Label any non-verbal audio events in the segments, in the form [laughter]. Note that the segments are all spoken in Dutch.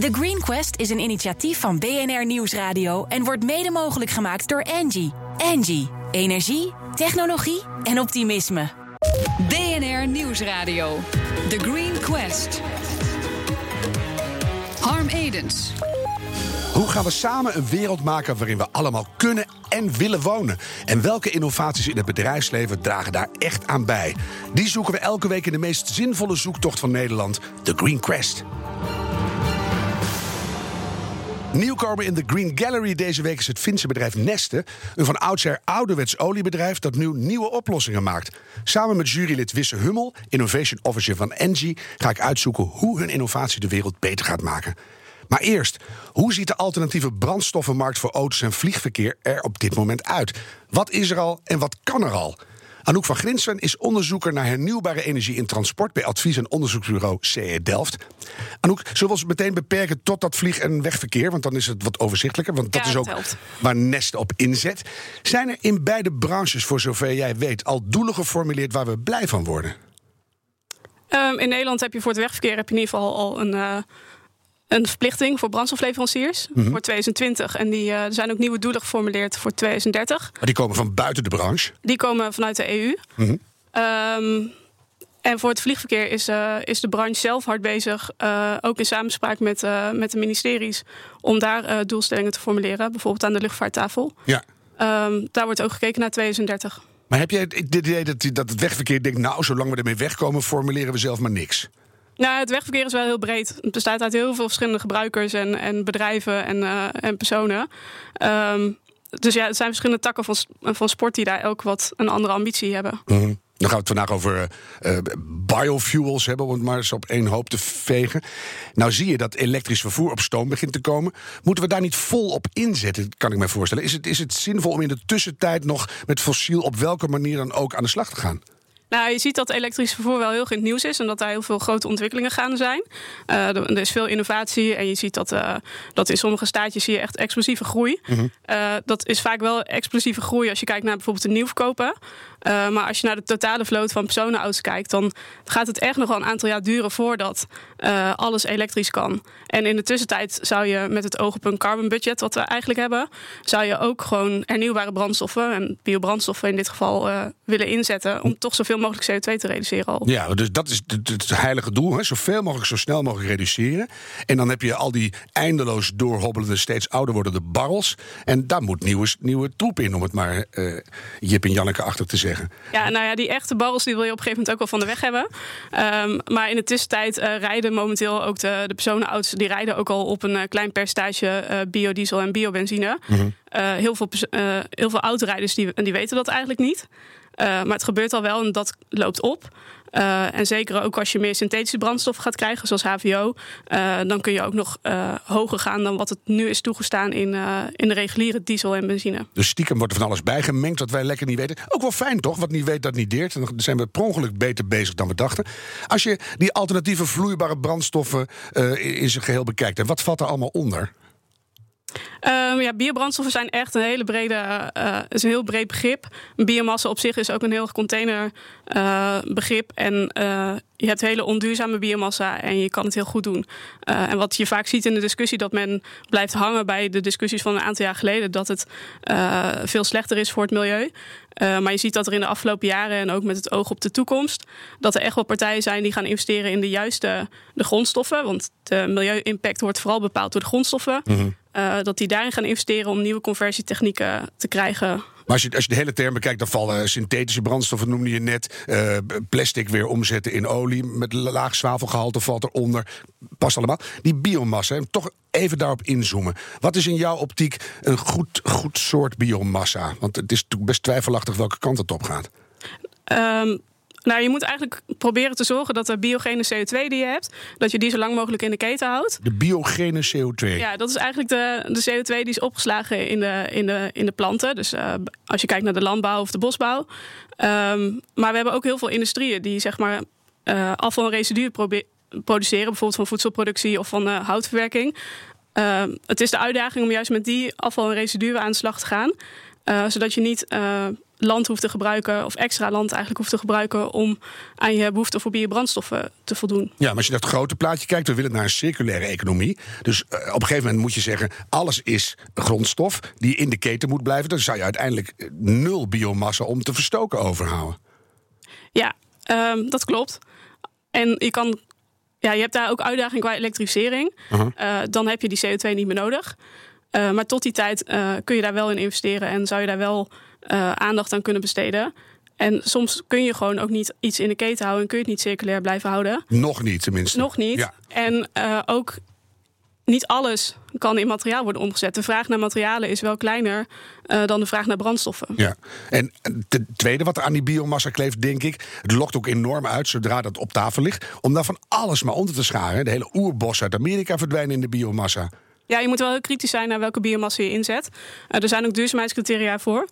The Green Quest is een initiatief van BNR Nieuwsradio en wordt mede mogelijk gemaakt door Angie. Angie, energie, technologie en optimisme. BNR Nieuwsradio. The Green Quest. Harm Edens. Hoe gaan we samen een wereld maken waarin we allemaal kunnen en willen wonen? En welke innovaties in het bedrijfsleven dragen daar echt aan bij? Die zoeken we elke week in de meest zinvolle zoektocht van Nederland, de Green Quest. Nieuwkomer in de Green Gallery deze week is het Finse bedrijf Neste. Een van oudsher ouderwets oliebedrijf dat nu nieuwe oplossingen maakt. Samen met jurylid Wisse Hummel, Innovation Officer van Engie, ga ik uitzoeken hoe hun innovatie de wereld beter gaat maken. Maar eerst, hoe ziet de alternatieve brandstoffenmarkt voor auto's en vliegverkeer er op dit moment uit? Wat is er al en wat kan er al? Anouk van Grinsven is onderzoeker naar hernieuwbare energie in transport bij advies- en onderzoeksbureau CE Delft. Anouk, zullen we ons meteen beperken tot dat vlieg- en wegverkeer? Want dan is het wat overzichtelijker, want dat Ja, is ook helpt. waar Nest op inzet. Zijn er in beide branches, voor zover jij weet, al doelen geformuleerd waar we blij van worden? Ehm, in Nederland heb je voor het wegverkeer heb je in ieder geval al een, eh, een verplichting voor brandstofleveranciers Mhm. voor 2020. En die, eh, er zijn ook nieuwe doelen geformuleerd voor 2030. Maar die komen van buiten de branche. Die komen vanuit de EU. Mhm. Ehm, en voor het vliegverkeer is, eh, is de branche zelf hard bezig, eh, ook in samenspraak met, eh, met de ministeries, om daar eh, doelstellingen te formuleren, bijvoorbeeld aan de luchtvaarttafel. Ja. Ehm, daar wordt ook gekeken naar 2030. Maar heb jij het idee dat, dat het wegverkeer denkt, nou, zolang we ermee wegkomen, formuleren we zelf maar niks? Nou, het wegverkeer is wel heel breed. Het bestaat uit heel veel verschillende gebruikers en, en bedrijven en, eh, en personen. Ehm, dus ja, het zijn verschillende takken van, van sport die daar elk wat een andere ambitie hebben. Mhm. Dan gaan we het vandaag over eh, biofuels hebben, om het maar eens op één hoop te vegen. Nou zie je dat elektrisch vervoer op stoom begint te komen. Moeten we daar niet vol op inzetten, kan ik me voorstellen? Is het, is het zinvol om in de tussentijd nog met fossiel op welke manier dan ook aan de slag te gaan? Nou, je ziet dat elektrisch vervoer wel heel goed nieuws is en dat daar heel veel grote ontwikkelingen gaande zijn. Eh, er, is veel innovatie en je ziet dat, eh, dat in sommige staatjes zie je echt explosieve groei. Eh, dat is vaak wel explosieve groei als je kijkt naar bijvoorbeeld de nieuwverkopen. Eh, maar als je naar de totale vloot van personenauto's kijkt, dan gaat het echt nog wel een aantal jaar duren voordat eh, alles elektrisch kan. En in de tussentijd zou je met het oog op een carbon budget, wat we eigenlijk hebben, zou je ook gewoon hernieuwbare brandstoffen en biobrandstoffen in dit geval eh, willen inzetten om toch zoveel mogelijk CO2 te reduceren al. Ja, dus dat is het, heilige doel. Hè? Zoveel mogelijk, zo snel mogelijk reduceren. En dan heb je al die eindeloos doorhobbelende, steeds ouder wordende barrels. En daar moet nieuwe, nieuwe troep in, om het maar Jip en Janneke achter te zeggen. Ja, nou ja, die echte barrels die wil je op een gegeven moment ook wel van de weg hebben. Ehm, maar in de tussentijd eh, rijden momenteel ook de, de personenauto's... die rijden ook al op een eh, klein percentage eh, biodiesel en biobenzine. Eh, heel, veel, heel veel autorijders die, die weten dat eigenlijk niet. Maar het gebeurt al wel en dat loopt op. Eh, en zeker ook als je meer synthetische brandstof gaat krijgen, zoals HVO... eh, dan kun je ook nog eh, hoger gaan dan wat het nu is toegestaan... in, in de reguliere diesel en benzine. Dus stiekem wordt er van alles bijgemengd wat wij lekker niet weten. Ook wel fijn toch? Wat niet weet, dat niet deert. Dan zijn we per ongeluk beter bezig dan we dachten. Als je die alternatieve vloeibare brandstoffen in zijn geheel bekijkt, en wat valt er allemaal onder? Ehm, ja, biobrandstoffen zijn echt een hele brede, eh, is een heel breed begrip. Biomassa op zich is ook een heel container eh. En eh, je hebt hele onduurzame biomassa en je kan het heel goed doen. En wat je vaak ziet in de discussie, dat men blijft hangen bij de discussies van een aantal jaar geleden, dat het veel slechter is voor het milieu. Eh, maar je ziet dat er in de afgelopen jaren en ook met het oog op de toekomst, dat er echt wel partijen zijn die gaan investeren in de juiste de grondstoffen. Want de milieu-impact wordt vooral bepaald door de grondstoffen. Eh, dat die daarin gaan investeren om nieuwe conversietechnieken te krijgen. Als je, als je de hele term bekijkt, dan vallen synthetische brandstoffen, noemde je net. eh, plastic weer omzetten in olie met laag zwavelgehalte valt eronder. Past allemaal. Die biomassa, toch even daarop inzoomen. Wat is in jouw optiek een goed, goed soort biomassa? Want het is best twijfelachtig welke kant het op gaat. Ehm, nou, je moet eigenlijk proberen te zorgen dat de biogene CO2 die je hebt, dat je die zo lang mogelijk in de keten houdt. De biogene CO2. Ja, dat is eigenlijk de, de CO2 die is opgeslagen in de, in de, in de planten. Dus eh, als je kijkt naar de landbouw of de bosbouw. Ehm, maar we hebben ook heel veel industrieën die zeg maar eh, afval en residuen probe- produceren. Bijvoorbeeld van voedselproductie of van eh, houtverwerking. Ehm, het is de uitdaging om juist met die afval en residuen aan de slag te gaan. zodat je niet land hoeft te gebruiken, of extra land eigenlijk hoeft te gebruiken om aan je behoefte voor biobrandstoffen te voldoen. Ja, maar als je naar het grote plaatje kijkt, we willen naar een circulaire economie. Dus uh, op een gegeven moment moet je zeggen: alles is grondstof die in de keten moet blijven. Dan zou je uiteindelijk eh, nul biomassa om te verstoken overhouden. Ja, um, dat klopt. En je kan. Ja, je hebt daar ook uitdaging qua elektrificering. Uh -huh. uh, dan heb je die CO2 niet meer nodig. Maar tot die tijd kun je daar wel in investeren en zou je daar wel uh, aandacht aan kunnen besteden. En soms kun je gewoon ook niet iets in de keten houden en kun je het niet circulair blijven houden. Nog niet, tenminste. Nog niet. Ja. En ook niet alles kan in materiaal worden omgezet. De vraag naar materialen is wel kleiner uh, dan de vraag naar brandstoffen. Ja, en ten tweede wat er aan die biomassa kleeft, denk ik... het lokt ook enorm uit zodra dat op tafel ligt... om daar van alles maar onder te scharen. De hele oerbossen uit Amerika verdwijnen in de biomassa. Ja, je moet wel heel kritisch zijn naar welke biomassa je inzet. Uh, er zijn ook duurzaamheidscriteria voor.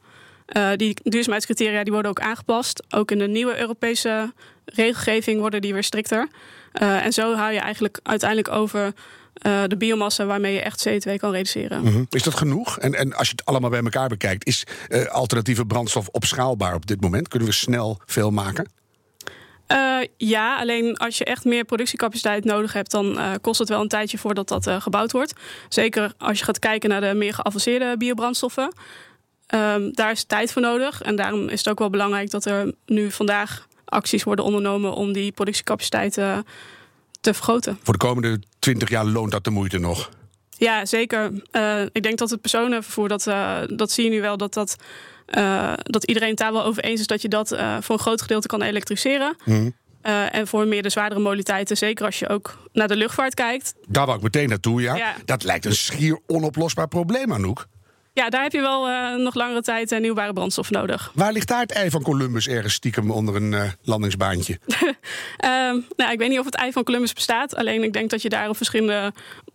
Uh, die duurzaamheidscriteria die worden ook aangepast. Ook in de nieuwe Europese regelgeving worden die weer strikter. Uh, en zo hou je eigenlijk uiteindelijk over uh, de biomassa waarmee je echt CO2 kan reduceren. Mm -hmm. Is dat genoeg? En, en als je het allemaal bij elkaar bekijkt, is alternatieve brandstof opschaalbaar op dit moment? Kunnen we snel veel maken? Uh, ja, alleen als je echt meer productiecapaciteit nodig hebt, dan uh, kost het wel een tijdje voordat dat uh, gebouwd wordt. Zeker als je gaat kijken naar de meer geavanceerde biobrandstoffen. Um, daar is tijd voor nodig. En daarom is het ook wel belangrijk dat er nu vandaag acties worden ondernomen om die productiecapaciteit te vergroten. Voor de komende 20 jaar loont dat de moeite nog? Ja, zeker. Uh, ik denk dat het personenvervoer, dat, uh, dat zie je nu wel, dat, dat, uh, dat iedereen het daar wel over eens is dat je dat voor een groot gedeelte kan elektrificeren. Mm. en voor meer de zwaardere mobiliteiten, zeker als je ook naar de luchtvaart kijkt. Daar wou ik meteen naartoe, ja. ja. Dat lijkt een schier onoplosbaar probleem, Anouk. Ja, daar heb je wel uh, nog langere tijd uh, nieuwbare brandstof nodig. Waar ligt daar het ei van Columbus ergens stiekem onder een uh, landingsbaantje? uh, [laughs] nou, ik weet niet of het ei van Columbus bestaat. Alleen ik denk dat je daar op verschillende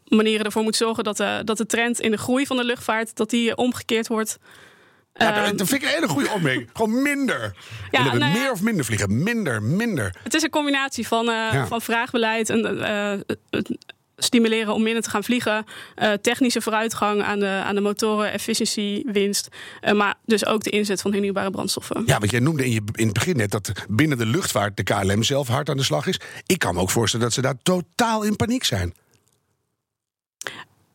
manieren ervoor moet zorgen dat, dat de trend in de groei van de luchtvaart dat die omgekeerd wordt. Ja, dat vind ik een hele goede opmerking. Gewoon minder. Ja, nou ja, meer of minder vliegen? Minder, minder. Het is een combinatie van, ja. van vraagbeleid en stimuleren om minder te gaan vliegen. Uh, technische vooruitgang aan de, aan de motoren, efficiëntie, winst. Uh, maar dus ook de inzet van hernieuwbare brandstoffen. Ja, want jij noemde in, je, in het begin net dat binnen de luchtvaart de KLM zelf hard aan de slag is. Ik kan me ook voorstellen dat ze daar totaal in paniek zijn.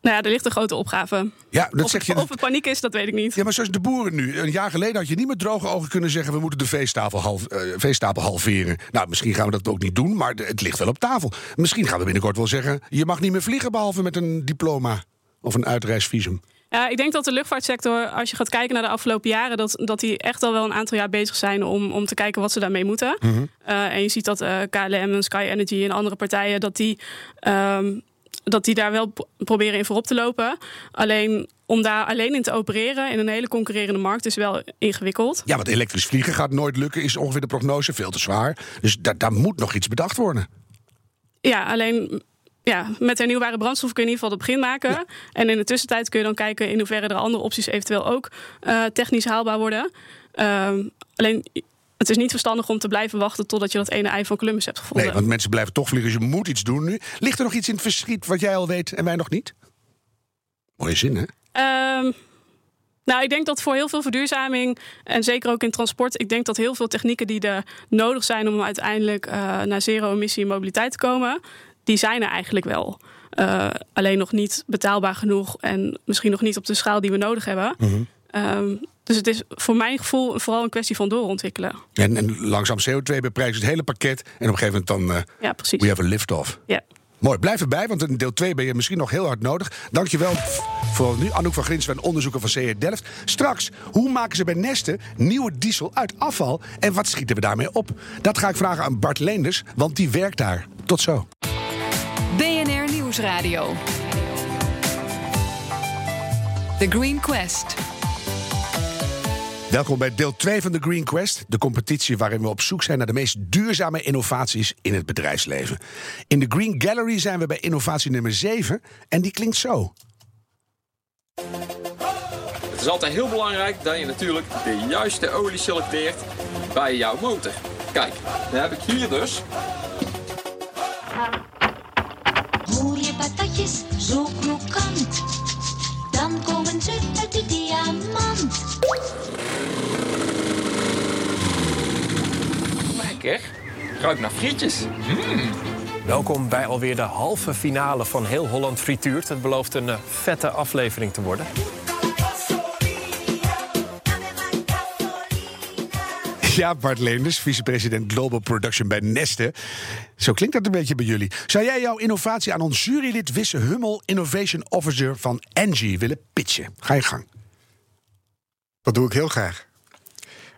Nou ja, er ligt een grote opgave. Ja, dat of, zeg je. Of het paniek is, dat weet ik niet. Ja, maar zoals de boeren nu. Een jaar geleden had je niet met droge ogen kunnen zeggen... we moeten de veestapel, half, uh, veestapel halveren. Nou, misschien gaan we dat ook niet doen, maar het ligt wel op tafel. Misschien gaan we binnenkort wel zeggen... je mag niet meer vliegen behalve met een diploma of een uitreisvisum. Ja, ik denk dat de luchtvaartsector, als je gaat kijken naar de afgelopen jaren, dat, dat die echt al wel een aantal jaar bezig zijn om, om te kijken wat ze daarmee moeten. Mm -hmm. uh, en je ziet dat uh, KLM en Sky Energy en andere partijen, dat die. Um, dat die daar wel proberen in voorop te lopen. Alleen om daar alleen in te opereren in een hele concurrerende markt is wel ingewikkeld. Ja, want elektrisch vliegen gaat nooit lukken, is ongeveer de prognose veel te zwaar. Dus daar, daar moet nog iets bedacht worden. Ja, alleen ja, met hernieuwbare brandstof kun je in ieder geval het begin maken. Ja. En in de tussentijd kun je dan kijken in hoeverre er andere opties eventueel ook uh, technisch haalbaar worden. Uh, alleen het is niet verstandig om te blijven wachten totdat je dat ene ei van Columbus hebt gevonden. Nee, want mensen blijven toch vliegen. Dus je moet iets doen nu. Ligt er nog iets in het verschiet wat jij al weet en wij nog niet? Mooie zin, hè? Um, nou, ik denk dat voor heel veel verduurzaming en zeker ook in transport, ik denk dat heel veel technieken die er nodig zijn om uiteindelijk uh, naar zero-emissie mobiliteit te komen, die zijn er eigenlijk wel. Uh, alleen nog niet betaalbaar genoeg en misschien nog niet op de schaal die we nodig hebben. Mm -hmm. um, dus het is voor mijn gevoel vooral een kwestie van doorontwikkelen. En, en langzaam CO2 beprijzen het hele pakket. En op een gegeven moment dan uh, ja, precies. we have a lift-off. Ja. Mooi, blijf erbij, want in deel 2 ben je misschien nog heel hard nodig. Dankjewel voor nu. Anouk van Grinsven, onderzoeker van CE Delft. Straks, hoe maken ze bij Nesten nieuwe diesel uit afval? En wat schieten we daarmee op? Dat ga ik vragen aan Bart Leenders, want die werkt daar. Tot zo. BNR Nieuwsradio. The Green Quest. Welkom bij deel 2 van de Green Quest, de competitie waarin we op zoek zijn naar de meest duurzame innovaties in het bedrijfsleven. In de Green Gallery zijn we bij innovatie nummer 7 en die klinkt zo. Het is altijd heel belangrijk dat je natuurlijk de juiste olie selecteert bij jouw motor. Kijk, dan heb ik hier dus. Mooie patatjes, zo krokant dan komen ze uit de diamant. Lekker. Ruikt naar frietjes. Hmm. Welkom bij alweer de halve finale van Heel Holland Frituurt. Het belooft een eh, vette aflevering te worden. Ja, Bart Leenders, vicepresident Global Production bij Neste. Zo klinkt dat een beetje bij jullie. Zou jij jouw innovatie aan ons jurylid Wisse Hummel, Innovation Officer van Engie, willen pitchen? Ga je gang. Dat doe ik heel graag.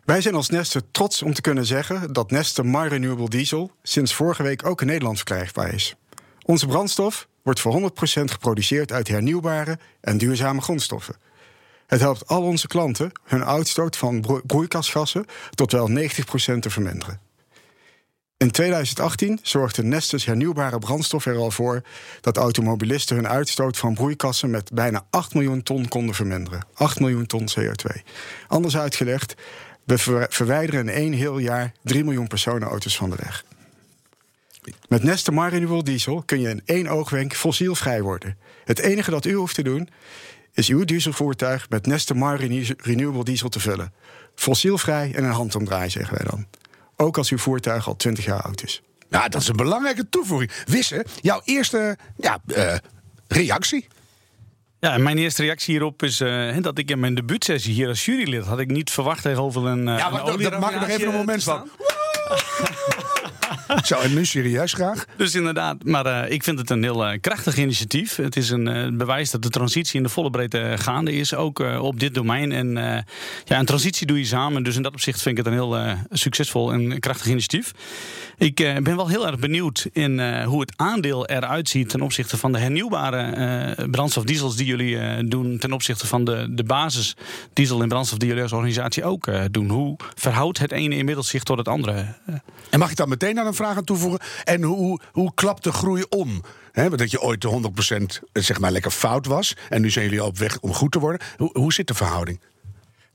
Wij zijn als Neste trots om te kunnen zeggen dat Neste My Renewable Diesel sinds vorige week ook in Nederland verkrijgbaar is. Onze brandstof wordt voor 100% geproduceerd uit hernieuwbare en duurzame grondstoffen. Het helpt al onze klanten hun uitstoot van broe- broeikasgassen tot wel 90% te verminderen. In 2018 zorgde Nestes hernieuwbare brandstof er al voor dat automobilisten hun uitstoot van broeikassen met bijna 8 miljoen ton konden verminderen. 8 miljoen ton CO2. Anders uitgelegd, we ver- verwijderen in één heel jaar 3 miljoen personenauto's van de weg. Met Neste My Diesel kun je in één oogwenk fossielvrij worden. Het enige dat u hoeft te doen, is uw dieselvoertuig met Neste My Renew- Renewable Diesel te vullen. Fossielvrij en een handomdraai, zeggen wij dan. Ook als uw voertuig al 20 jaar oud is. Nou, dat is een belangrijke toevoeging. Wisse, jouw eerste ja, eh, reactie? Ja, en mijn eerste reactie hierop is eh, dat ik in mijn debuutsessie hier als jurylid had ik niet verwacht tegenover een. eh, Ja, een maar dat, dat maak ik nog even een moment van. [laughs] Zo, en nu serieus graag? Dus inderdaad, maar eh, ik vind het een heel eh, krachtig initiatief. Het is een eh, bewijs dat de transitie in de volle breedte gaande is, ook op dit domein. En ja, een transitie doe je samen. Dus in dat opzicht vind ik het een heel succesvol en krachtig initiatief. Ik ben wel heel erg benieuwd in hoe het aandeel eruit ziet ten opzichte van de hernieuwbare brandstofdiesels die jullie doen, ten opzichte van de, de basis diesel en brandstof die jullie als organisatie ook doen. Hoe verhoudt het ene inmiddels zich tot het andere? En mag ik dan meteen aan een vraag aan toevoegen? En hoe, hoe klapt de groei om? Want dat je ooit de 100% zeg maar lekker fout was. En nu zijn jullie op weg om goed te worden. Hoe, hoe zit de verhouding?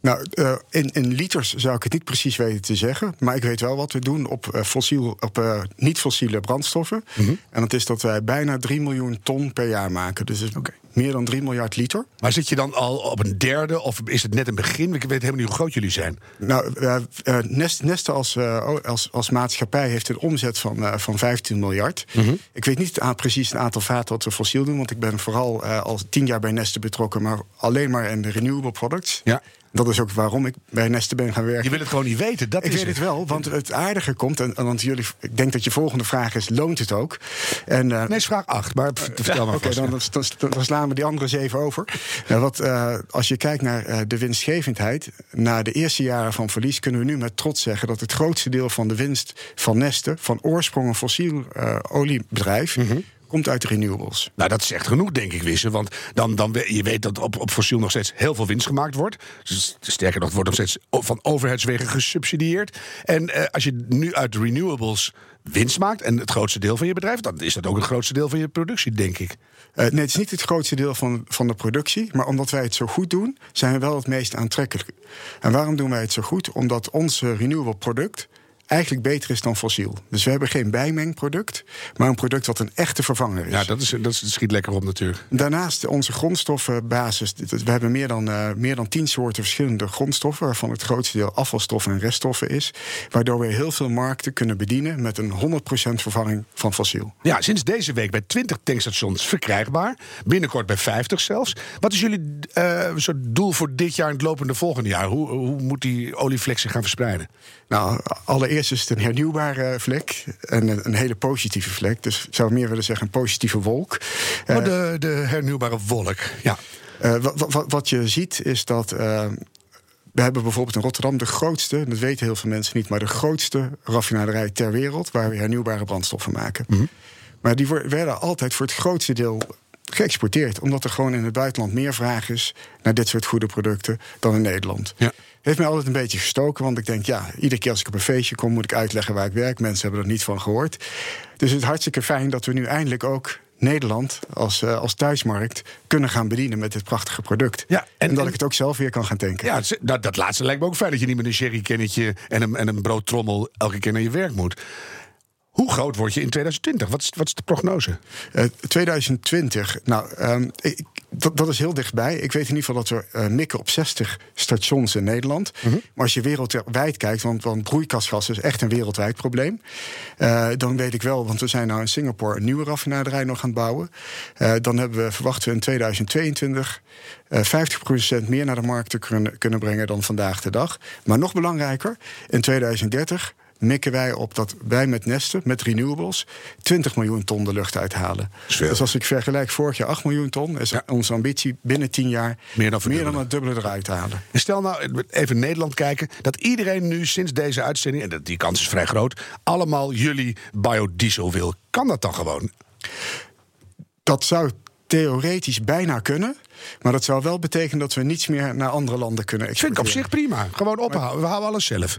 Nou, eh, in, in liters zou ik het niet precies weten te zeggen. Maar ik weet wel wat we doen op, eh, fossiel, op eh, niet-fossiele brandstoffen. En dat is dat wij bijna 3 miljoen ton per jaar maken. Dus is meer dan 3 miljard liter. Maar zit je dan al op een derde? Of is het net een begin? Ik weet helemaal niet hoe groot jullie zijn. Nou, eh, Nest, Neste als, eh, als, als maatschappij heeft een omzet van, van 15 miljard. Ik weet niet precies het aantal vaten wat we fossiel doen... want ik ben vooral al tien jaar bij Neste betrokken... maar alleen maar in de renewable products. Ja. Dat is ook waarom ik bij Neste ben gaan werken. Je wil het gewoon niet weten. Dat ik is weet het wel, want het aardige komt... en, want jullie, ik denk dat je volgende vraag is, loont het ook? En, eh, Nee, is vraag 8. Maar v- vertel maar Oké, dan, dan, dan- dan slaan we die andere zeven over. Nou, wat, eh, als je kijkt naar eh, de winstgevendheid... na de eerste jaren van verlies kunnen we nu met trots zeggen... dat het grootste deel van de winst van Neste... van oorsprong een fossiel eh, oliebedrijf... komt uit de renewables. Nou, dat is echt genoeg, denk ik, Wissen. Want dan, dan, je weet dat op, op fossiel nog steeds heel veel winst gemaakt wordt. Dus, sterker nog, het wordt nog steeds van overheidswegen gesubsidieerd. En eh, als je nu uit renewables winst maakt... en het grootste deel van je bedrijf... dan is dat ook het grootste deel van je productie, denk ik. Eh, nee, het is niet het grootste deel van, van de productie. Maar omdat wij het zo goed doen, zijn we wel het meest aantrekkelijk. En waarom doen wij het zo goed? Omdat ons renewable product eigenlijk beter is dan fossiel. Dus we hebben geen bijmengproduct, maar een product wat een echte vervanger is. Ja, dat, is, dat is- schiet lekker op natuurlijk. Daarnaast onze grondstoffenbasis. We hebben meer dan, eh, meer dan tien soorten verschillende grondstoffen... waarvan het grootste deel afvalstoffen en reststoffen is. Waardoor we heel veel markten kunnen bedienen... met een 100% vervanging van fossiel. Ja, sinds deze week bij 20 tankstations verkrijgbaar. Binnenkort bij 50 zelfs. Wat is jullie eh, soort doel voor dit jaar en het lopende volgende jaar? Hoe, hoe moet die olieflex zich gaan verspreiden? Nou, allereerst is het een hernieuwbare vlek. En een, hele positieve vlek. Dus ik zou meer willen zeggen een positieve wolk. Oh, Eh, de, de hernieuwbare wolk. Ja. Eh, wat, wat, wat je ziet is dat. eh, we hebben bijvoorbeeld in Rotterdam de grootste, dat weten heel veel mensen niet, maar de grootste raffinaderij ter wereld waar we hernieuwbare brandstoffen maken. Maar die werden altijd voor het grootste deel geëxporteerd, omdat er gewoon in het buitenland meer vraag is naar dit soort goede producten dan in Nederland. Ja. Heeft mij altijd een beetje gestoken, want ik denk, ja, iedere keer als ik op een feestje kom, moet ik uitleggen waar ik werk. Mensen hebben er niet van gehoord. Dus het is hartstikke fijn dat we nu eindelijk ook Nederland als, eh, als thuismarkt kunnen gaan bedienen met dit prachtige product. Ja, en- en, dat en- ik het ook zelf weer kan gaan tanken. Ja, dat, dat laatste lijkt me ook fijn dat je niet met een sherrykennetje en een, en een broodtrommel elke keer naar je werk moet. Hoe groot word je in 2020? Wat is, wat is de prognose? Eh, 2020, nou, ehm, ik, dat, dat is heel dichtbij. Ik weet in ieder geval dat we eh, mikken op 60 stations in Nederland. Maar als je wereldwijd kijkt, want, want broeikasgas is echt een wereldwijd probleem. eh, dan weet ik wel, want we zijn nou in Singapore een nieuwe raffinaderij nog aan het bouwen. Eh, dan hebben we, verwachten we in 2022 eh 50% meer naar de markt te kunnen, kunnen brengen dan vandaag de dag. Maar nog belangrijker, in 2030 mikken wij op dat wij met Nesten, met renewables, 20 miljoen ton de lucht uithalen. Dus als ik vergelijk vorig jaar 8 miljoen ton, is onze ambitie binnen 10 jaar Meer dan meer dan verdubbelen. het dubbele eruit te halen. En stel nou, even Nederland kijken, dat iedereen nu sinds deze uitzending, en dat- die kans is vrij groot, allemaal jullie biodiesel wil. Kan dat dan gewoon? Dat zou theoretisch bijna kunnen. Maar dat zou wel betekenen dat we niets meer naar andere landen kunnen Vind ik op exporteren. zich prima. Gewoon ophouden. We houden alles zelf.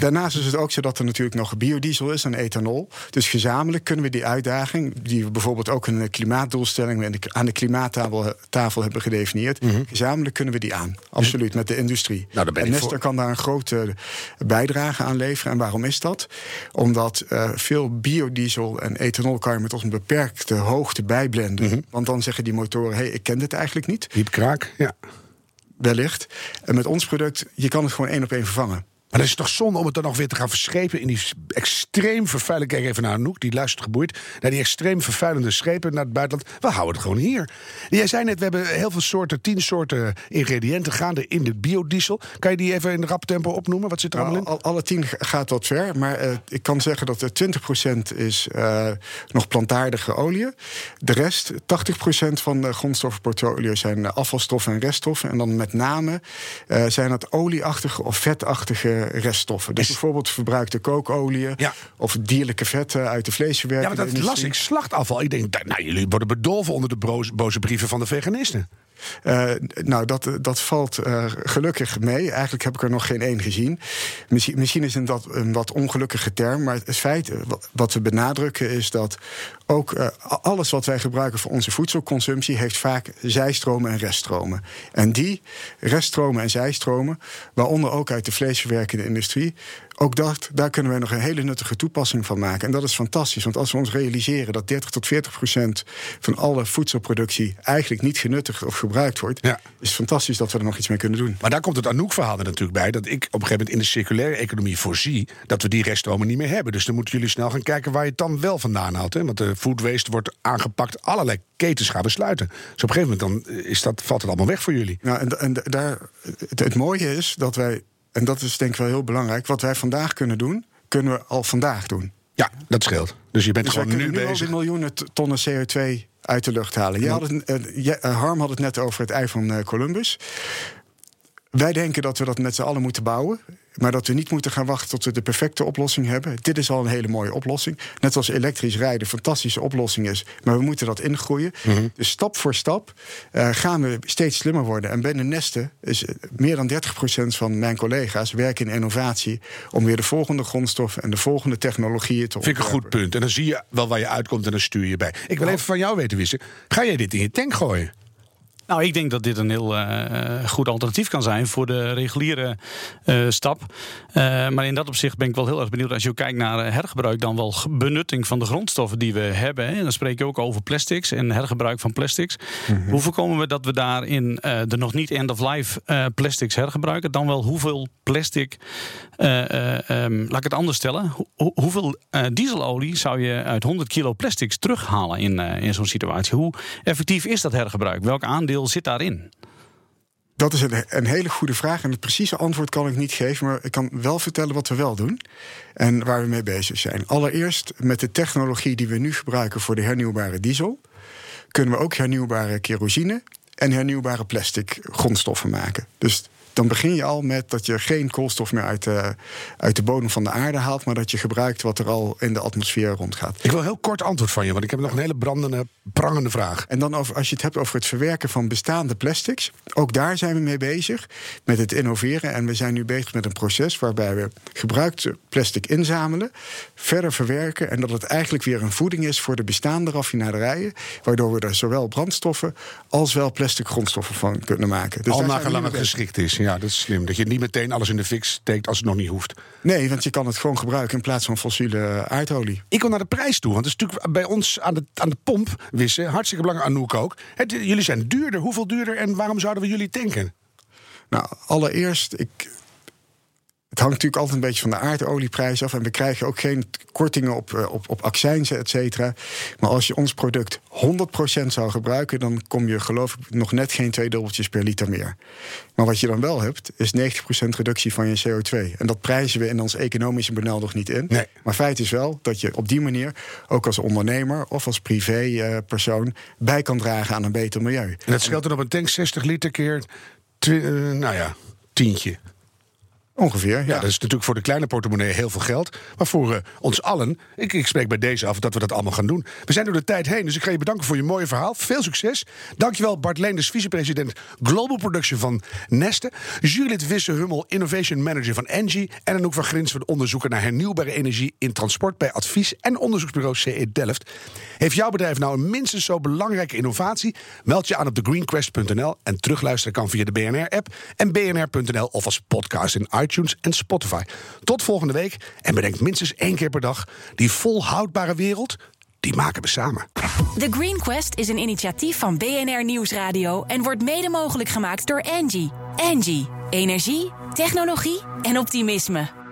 Daarnaast is het ook zo dat er natuurlijk nog biodiesel is en ethanol. Dus gezamenlijk kunnen we die uitdaging, die we bijvoorbeeld ook in de klimaatdoelstelling aan de klimaattafel tafel hebben gedefinieerd, gezamenlijk kunnen we die aan. Absoluut, met de industrie. Mhm. Nou, en Nestor voor. kan daar een grote bijdrage aan leveren. En waarom is dat? Omdat eh, veel biodiesel en ethanol kan je met ons een beperkte hoogte bijblenden. Mhm. Want dan zeggen die motoren: hé, hey, ik ken dit eigenlijk niet. Diep kraak, ja. Wellicht. En met ons product, je kan het gewoon één op één vervangen. Maar dat is toch zonde om het dan nog weer te gaan verschepen in die extreem vervuilende. Kijk even naar Anouk, die luistert geboeid. Naar die extreem vervuilende schepen naar het buitenland. We houden het gewoon hier. Jij zei net, we hebben heel veel soorten, tien soorten ingrediënten gaande in de biodiesel. Kan je die even in rap tempo opnoemen? Wat zit er allemaal in? Nou, al- alle tien gaat wat ver, maar eh, ik kan zeggen dat er 20% is eh, nog plantaardige olie. De rest, 80% van de grondstoffenportfolio zijn afvalstoffen en reststoffen. En dan met name eh, zijn het olieachtige of vetachtige reststoffen. Dus bijvoorbeeld verbruikte kookolie Ja. of dierlijke vetten uit de Ja, vleesverwerking. maar dat las ik. Slachtafval. Ik denk, nou, jullie worden bedolven onder de boze brieven van de veganisten. Eh, nou, dat, dat valt eh, gelukkig mee. Eigenlijk heb ik er nog geen één gezien. Misschien, misschien is het dat een wat ongelukkige term. Maar het feit eh, wat- we benadrukken is dat ook eh, alles wat wij gebruiken voor onze voedselconsumptie heeft vaak zijstromen en reststromen. En die reststromen en zijstromen, waaronder ook uit de vleesverwerkende industrie, ook dat, daar kunnen wij nog een hele nuttige toepassing van maken. En dat is fantastisch, want als we ons realiseren dat 30 tot 40 procent van alle voedselproductie eigenlijk niet genuttigd of gebruikt wordt, Ja. is het fantastisch dat we er nog iets mee kunnen doen. Maar daar komt het Anouk-verhaal er natuurlijk bij. Dat ik op een gegeven moment in de circulaire economie voorzie. dat we die reststromen niet meer hebben. Dus dan moeten jullie snel gaan kijken waar je het dan wel vandaan haalt. Hè? Want de food waste wordt aangepakt. Allerlei ketens gaan we sluiten. Dus op een gegeven moment dan is dat, valt het allemaal weg voor jullie. Nou, en, en daar, het, het mooie is dat wij, en dat is denk ik wel heel belangrijk, wat wij vandaag kunnen doen, kunnen we al vandaag doen. Ja, dat scheelt. Dus je bent Dus gewoon nu nu bezig. die miljoenen tonnen CO2 uit de lucht halen. Je had het, eh, je- eh, Harm had het net over het ei van eh, Columbus. Wij denken dat we dat met z'n allen moeten bouwen. Maar dat we niet moeten gaan wachten tot we de perfecte oplossing hebben. Dit is al een hele mooie oplossing. Net als elektrisch rijden een fantastische oplossing is. Maar we moeten dat ingroeien. Dus stap voor stap eh, gaan we steeds slimmer worden. En binnen Nesten is eh, meer dan 30% van mijn collega's werken in innovatie. om weer de volgende grondstoffen en de volgende technologieën te Vind ik een goed punt. En dan zie je wel waar je uitkomt en dan stuur je bij. Ik wil even van jou weten, Wisse. Ga jij dit in je tank gooien? Nou, ik denk dat dit een heel eh, goed alternatief kan zijn voor de reguliere eh, stap. Eh, maar in dat opzicht ben ik wel heel erg benieuwd als je kijkt naar eh, hergebruik, dan wel benutting van de grondstoffen die we hebben. Hè. En dan spreek je ook over plastics en hergebruik van plastics. Hoe voorkomen we dat we daarin eh, de nog niet end-of-life eh, plastics hergebruiken? Dan wel hoeveel plastic, eh, eh, ehm, laat ik het anders stellen, Hoe- hoe- hoeveel eh, dieselolie zou je uit 100 kilo plastics terughalen in, eh, in zo'n situatie? Hoe effectief is dat hergebruik? Welk aandeel zit daarin? Dat is een, een hele goede vraag. En het precieze antwoord kan ik niet geven. Maar ik kan wel vertellen wat we wel doen. En waar we mee bezig zijn. Allereerst met de technologie die we nu gebruiken voor de hernieuwbare diesel. kunnen we ook hernieuwbare kerosine en hernieuwbare plastic grondstoffen maken. Dus dan begin je al met dat je geen koolstof meer uit de, uit de bodem van de aarde haalt. maar dat je gebruikt wat er al in de atmosfeer rondgaat. Ik wil heel kort antwoord van je, want ik heb nog een hele brandende, prangende vraag. En dan over, als je het hebt over het verwerken van bestaande plastics. Ook daar zijn we mee bezig met het innoveren. En we zijn nu bezig met een proces waarbij we gebruikte plastic inzamelen, verder verwerken. En dat het eigenlijk weer een voeding is voor de bestaande raffinaderijen. Waardoor we er zowel brandstoffen als wel plastic grondstoffen van kunnen maken. Dus Al naar gelang het geschikt is. Ja, dat is slim. Dat je niet meteen alles in de fik steekt als het nog niet hoeft. Nee, want je kan het gewoon gebruiken in plaats van fossiele aardolie. Ik kom naar de prijs toe, want het is natuurlijk bij ons aan de, aan de pomp wissen hartstikke belangrijk. Anouk ook. Het, jullie zijn duurder. Hoeveel duurder en waarom zouden we jullie tanken? Nou, allereerst, ik, het hangt natuurlijk altijd een beetje van de aardolieprijs af. En we krijgen ook geen kortingen op, eh, op, op accijnzen, et cetera. Maar als je ons product 100% zou gebruiken... dan kom je geloof ik nog net geen twee dubbeltjes per liter meer. Maar wat je dan wel hebt, is 90% reductie van je CO2. En dat prijzen we in ons economische model nog niet in. Nee. Maar feit is wel dat je op die manier... ook als ondernemer of als privépersoon... bij kan dragen aan een beter milieu. En dat scheelt dan op een tank 60 liter keer, eh, nou ja, tientje. Ongeveer, ja. Dat is natuurlijk voor de kleine portemonnee heel veel geld. Maar voor eh, ons allen, ik, ik spreek bij deze af dat we dat allemaal gaan doen. We zijn door de tijd heen, dus ik ga je bedanken voor je mooie verhaal. Veel succes. Dankjewel Bart Leenders, vicepresident Global Production van Neste. Jurylid Wisse Hummel, Innovation Manager van Engie. En Anouk van Grins, onderzoeker naar hernieuwbare energie in transport bij advies- en onderzoeksbureau CE Delft. Heeft jouw bedrijf nou een minstens zo belangrijke innovatie? Meld je aan op thegreenquest.nl en terugluisteren kan via de BNR-app en bnr.nl of als podcast in iTunes en Spotify. Tot volgende week en bedenk minstens één keer per dag die volhoudbare wereld, die maken we samen. The Green Quest is een initiatief van BNR Nieuwsradio en wordt mede mogelijk gemaakt door Engie. Engie, energie, technologie en optimisme.